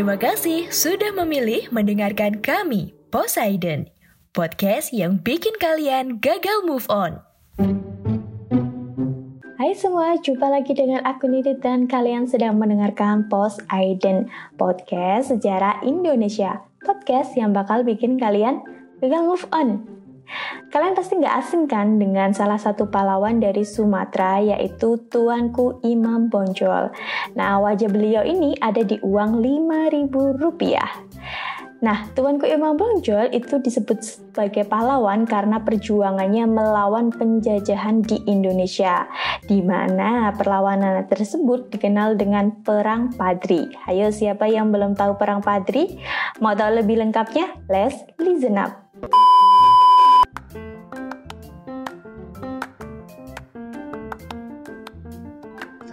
Terima kasih sudah memilih mendengarkan kami, Poseidon. Podcast yang bikin kalian gagal move on. Hai semua, jumpa lagi dengan aku Nidit dan kalian sedang mendengarkan Post Aiden Podcast Sejarah Indonesia Podcast yang bakal bikin kalian gagal move on Kalian pasti nggak asing kan dengan salah satu pahlawan dari Sumatera yaitu Tuanku Imam Bonjol Nah wajah beliau ini ada di uang 5000 rupiah Nah, Tuanku Imam Bonjol itu disebut sebagai pahlawan karena perjuangannya melawan penjajahan di Indonesia, di mana perlawanan tersebut dikenal dengan Perang Padri. Ayo, siapa yang belum tahu Perang Padri? Mau tahu lebih lengkapnya? Let's listen up.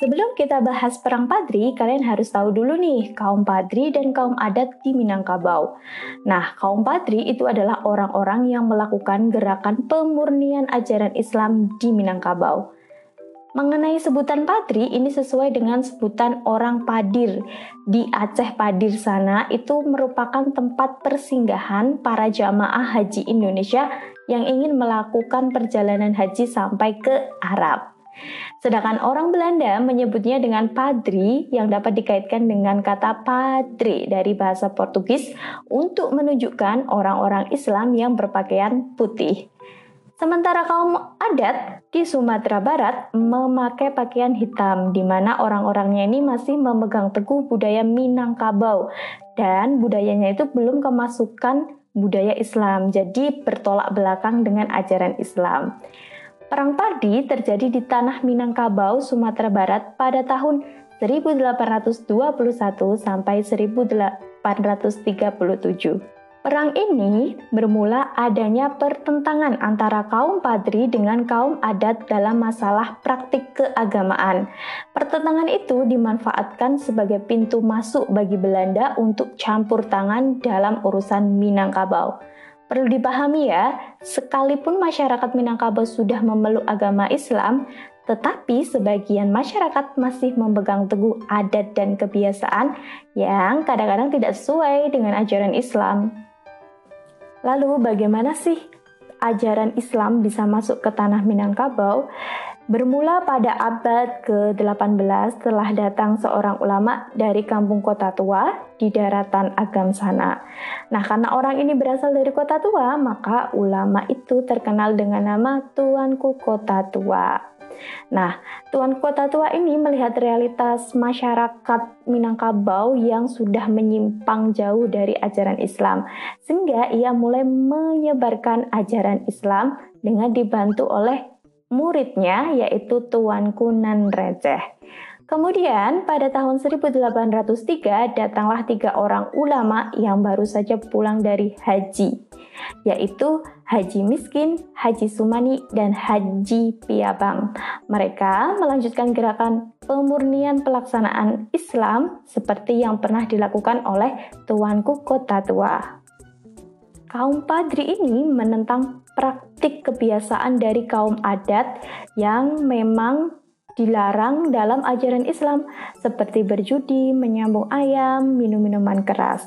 Sebelum kita bahas Perang Padri, kalian harus tahu dulu nih kaum Padri dan kaum adat di Minangkabau. Nah, kaum Padri itu adalah orang-orang yang melakukan gerakan pemurnian ajaran Islam di Minangkabau. Mengenai sebutan Padri, ini sesuai dengan sebutan orang Padir. Di Aceh Padir sana itu merupakan tempat persinggahan para jamaah haji Indonesia yang ingin melakukan perjalanan haji sampai ke Arab. Sedangkan orang Belanda menyebutnya dengan padri yang dapat dikaitkan dengan kata padre dari bahasa Portugis untuk menunjukkan orang-orang Islam yang berpakaian putih. Sementara kaum adat di Sumatera Barat memakai pakaian hitam di mana orang-orangnya ini masih memegang teguh budaya Minangkabau dan budayanya itu belum kemasukan budaya Islam jadi bertolak belakang dengan ajaran Islam. Perang Padi terjadi di tanah Minangkabau, Sumatera Barat pada tahun 1821 sampai 1837. Perang ini bermula adanya pertentangan antara kaum Padri dengan kaum adat dalam masalah praktik keagamaan. Pertentangan itu dimanfaatkan sebagai pintu masuk bagi Belanda untuk campur tangan dalam urusan Minangkabau. Perlu dipahami ya, sekalipun masyarakat Minangkabau sudah memeluk agama Islam, tetapi sebagian masyarakat masih memegang teguh adat dan kebiasaan yang kadang-kadang tidak sesuai dengan ajaran Islam. Lalu bagaimana sih ajaran Islam bisa masuk ke tanah Minangkabau? Bermula pada abad ke-18 telah datang seorang ulama dari kampung kota tua di daratan Agam sana. Nah, karena orang ini berasal dari kota tua, maka ulama itu terkenal dengan nama Tuanku Kota Tua. Nah, Tuan Kota Tua ini melihat realitas masyarakat Minangkabau yang sudah menyimpang jauh dari ajaran Islam, sehingga ia mulai menyebarkan ajaran Islam dengan dibantu oleh muridnya yaitu Tuanku Nan Receh. Kemudian pada tahun 1803 datanglah tiga orang ulama yang baru saja pulang dari haji, yaitu Haji Miskin, Haji Sumani, dan Haji Piabang. Mereka melanjutkan gerakan pemurnian pelaksanaan Islam seperti yang pernah dilakukan oleh Tuanku Kota Tua. Kaum Padri ini menentang praktik kebiasaan dari kaum adat yang memang dilarang dalam ajaran Islam seperti berjudi, menyambung ayam, minum minuman keras.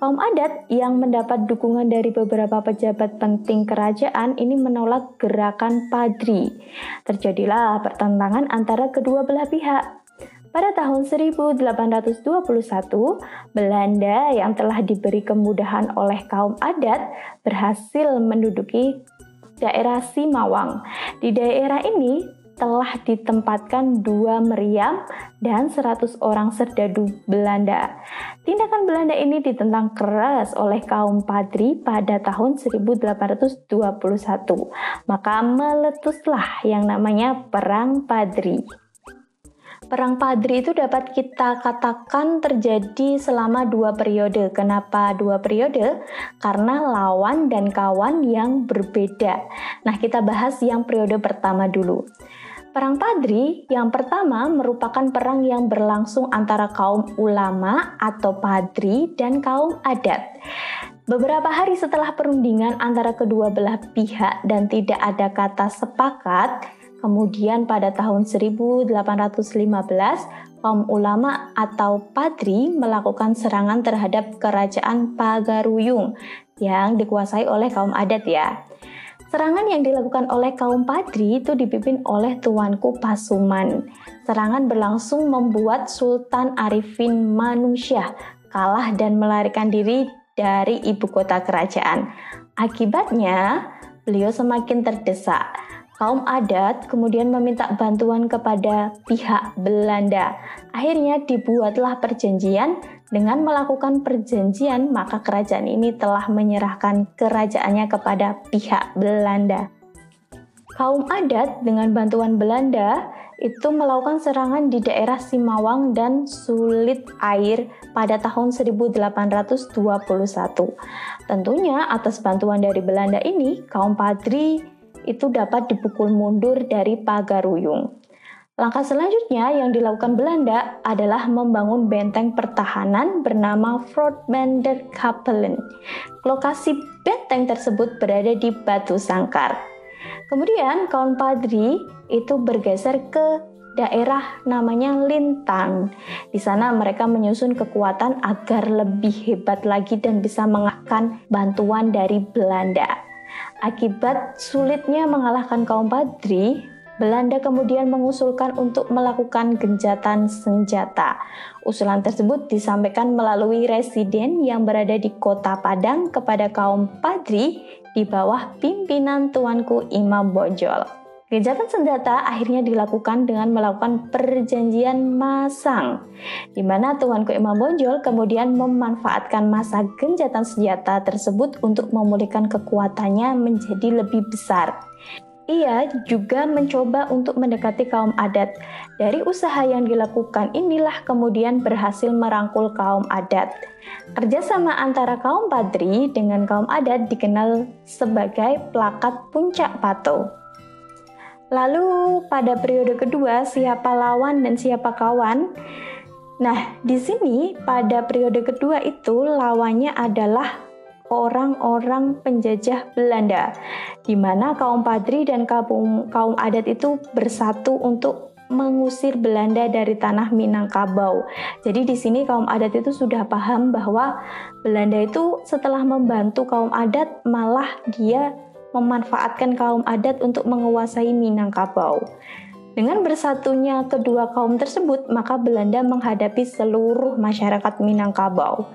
Kaum adat yang mendapat dukungan dari beberapa pejabat penting kerajaan ini menolak gerakan padri. Terjadilah pertentangan antara kedua belah pihak. Pada tahun 1821, Belanda yang telah diberi kemudahan oleh kaum adat berhasil menduduki daerah Simawang. Di daerah ini telah ditempatkan dua meriam dan 100 orang serdadu Belanda. Tindakan Belanda ini ditentang keras oleh kaum Padri pada tahun 1821. Maka meletuslah yang namanya Perang Padri. Perang Padri itu dapat kita katakan terjadi selama dua periode. Kenapa dua periode? Karena lawan dan kawan yang berbeda. Nah, kita bahas yang periode pertama dulu. Perang Padri yang pertama merupakan perang yang berlangsung antara kaum ulama atau padri dan kaum adat. Beberapa hari setelah perundingan antara kedua belah pihak dan tidak ada kata sepakat, Kemudian pada tahun 1815, kaum ulama atau padri melakukan serangan terhadap kerajaan Pagaruyung yang dikuasai oleh kaum adat ya. Serangan yang dilakukan oleh kaum padri itu dipimpin oleh tuanku Pasuman. Serangan berlangsung membuat Sultan Arifin Manusyah kalah dan melarikan diri dari ibu kota kerajaan. Akibatnya, beliau semakin terdesak kaum adat kemudian meminta bantuan kepada pihak Belanda. Akhirnya dibuatlah perjanjian. Dengan melakukan perjanjian, maka kerajaan ini telah menyerahkan kerajaannya kepada pihak Belanda. Kaum adat dengan bantuan Belanda itu melakukan serangan di daerah Simawang dan Sulit Air pada tahun 1821. Tentunya atas bantuan dari Belanda ini, kaum Padri itu dapat dipukul mundur dari Pagaruyung. Langkah selanjutnya yang dilakukan Belanda adalah membangun benteng pertahanan bernama Fort Bander Kapellen. Lokasi benteng tersebut berada di Batu Sangkar. Kemudian kaum Padri itu bergeser ke daerah namanya Lintang. Di sana mereka menyusun kekuatan agar lebih hebat lagi dan bisa mengalahkan bantuan dari Belanda. Akibat sulitnya mengalahkan kaum Badri, Belanda kemudian mengusulkan untuk melakukan genjatan senjata. Usulan tersebut disampaikan melalui residen yang berada di kota Padang kepada kaum Padri di bawah pimpinan tuanku Imam Bonjol. Gencatan senjata akhirnya dilakukan dengan melakukan perjanjian masang, di mana Tuanku Imam Bonjol kemudian memanfaatkan masa gencatan senjata tersebut untuk memulihkan kekuatannya menjadi lebih besar. Ia juga mencoba untuk mendekati kaum adat. Dari usaha yang dilakukan inilah kemudian berhasil merangkul kaum adat. Kerjasama antara kaum padri dengan kaum adat dikenal sebagai plakat puncak pato. Lalu pada periode kedua siapa lawan dan siapa kawan? Nah, di sini pada periode kedua itu lawannya adalah orang-orang penjajah Belanda, di mana kaum Padri dan kaum, kaum adat itu bersatu untuk mengusir Belanda dari tanah Minangkabau. Jadi di sini kaum adat itu sudah paham bahwa Belanda itu setelah membantu kaum adat malah dia memanfaatkan kaum adat untuk menguasai Minangkabau. Dengan bersatunya kedua kaum tersebut, maka Belanda menghadapi seluruh masyarakat Minangkabau.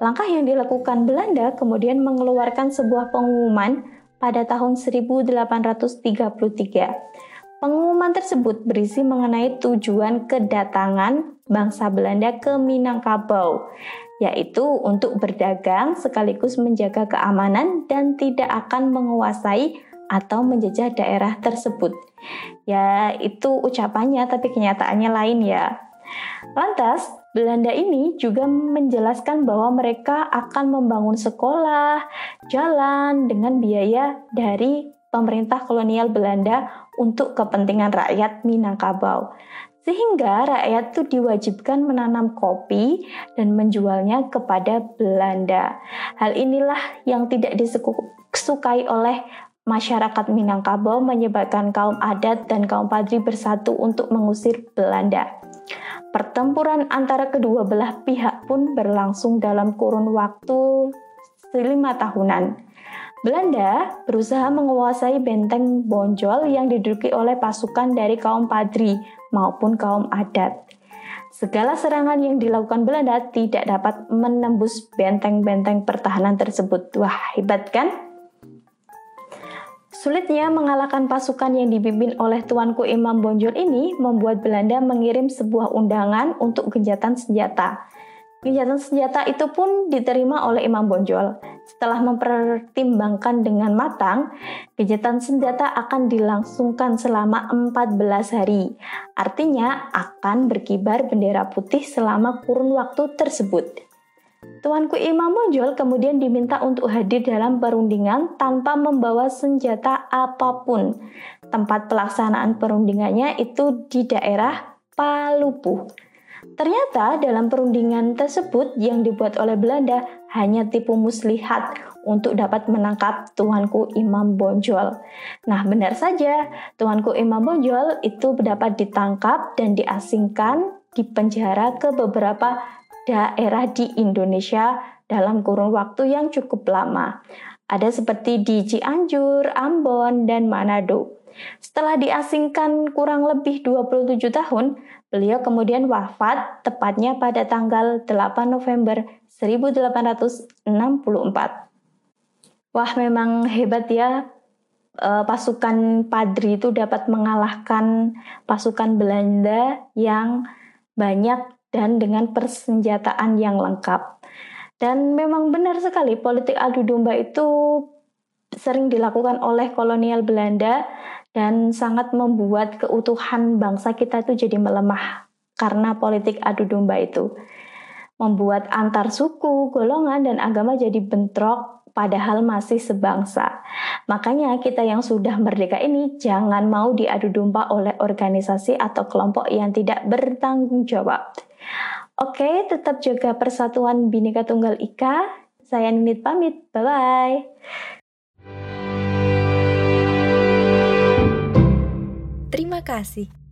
Langkah yang dilakukan Belanda kemudian mengeluarkan sebuah pengumuman pada tahun 1833. Pengumuman tersebut berisi mengenai tujuan kedatangan bangsa Belanda ke Minangkabau yaitu untuk berdagang sekaligus menjaga keamanan dan tidak akan menguasai atau menjajah daerah tersebut. Ya, itu ucapannya tapi kenyataannya lain ya. Lantas, Belanda ini juga menjelaskan bahwa mereka akan membangun sekolah, jalan dengan biaya dari pemerintah kolonial Belanda untuk kepentingan rakyat Minangkabau sehingga rakyat itu diwajibkan menanam kopi dan menjualnya kepada Belanda. Hal inilah yang tidak disukai oleh masyarakat Minangkabau menyebabkan kaum adat dan kaum Padri bersatu untuk mengusir Belanda. Pertempuran antara kedua belah pihak pun berlangsung dalam kurun waktu lima tahunan. Belanda berusaha menguasai benteng Bonjol yang diduduki oleh pasukan dari kaum Padri maupun kaum adat. Segala serangan yang dilakukan Belanda tidak dapat menembus benteng-benteng pertahanan tersebut. Wah, hebat kan? Sulitnya mengalahkan pasukan yang dipimpin oleh Tuanku Imam Bonjol ini membuat Belanda mengirim sebuah undangan untuk genjatan senjata. Genjatan senjata itu pun diterima oleh Imam Bonjol. Setelah mempertimbangkan dengan matang, genjatan senjata akan dilangsungkan selama 14 hari. Artinya akan berkibar bendera putih selama kurun waktu tersebut. Tuanku Imam Bonjol kemudian diminta untuk hadir dalam perundingan tanpa membawa senjata apa pun. Tempat pelaksanaan perundingannya itu di daerah Palupu. Ternyata dalam perundingan tersebut yang dibuat oleh Belanda hanya tipu muslihat untuk dapat menangkap Tuanku Imam Bonjol. Nah, benar saja, Tuanku Imam Bonjol itu dapat ditangkap dan diasingkan di penjara ke beberapa daerah di Indonesia dalam kurun waktu yang cukup lama. Ada seperti di Cianjur, Ambon, dan Manado. Setelah diasingkan kurang lebih 27 tahun, beliau kemudian wafat tepatnya pada tanggal 8 November 1864. Wah, memang hebat ya eh, pasukan Padri itu dapat mengalahkan pasukan Belanda yang banyak dan dengan persenjataan yang lengkap. Dan memang benar sekali politik adu domba itu sering dilakukan oleh kolonial Belanda dan sangat membuat keutuhan bangsa kita itu jadi melemah karena politik adu domba itu. Membuat antar suku, golongan, dan agama jadi bentrok padahal masih sebangsa. Makanya kita yang sudah merdeka ini jangan mau diadu domba oleh organisasi atau kelompok yang tidak bertanggung jawab. Oke, tetap jaga persatuan Bhinneka Tunggal Ika. Saya Ninit pamit. Bye-bye. Terima kasih.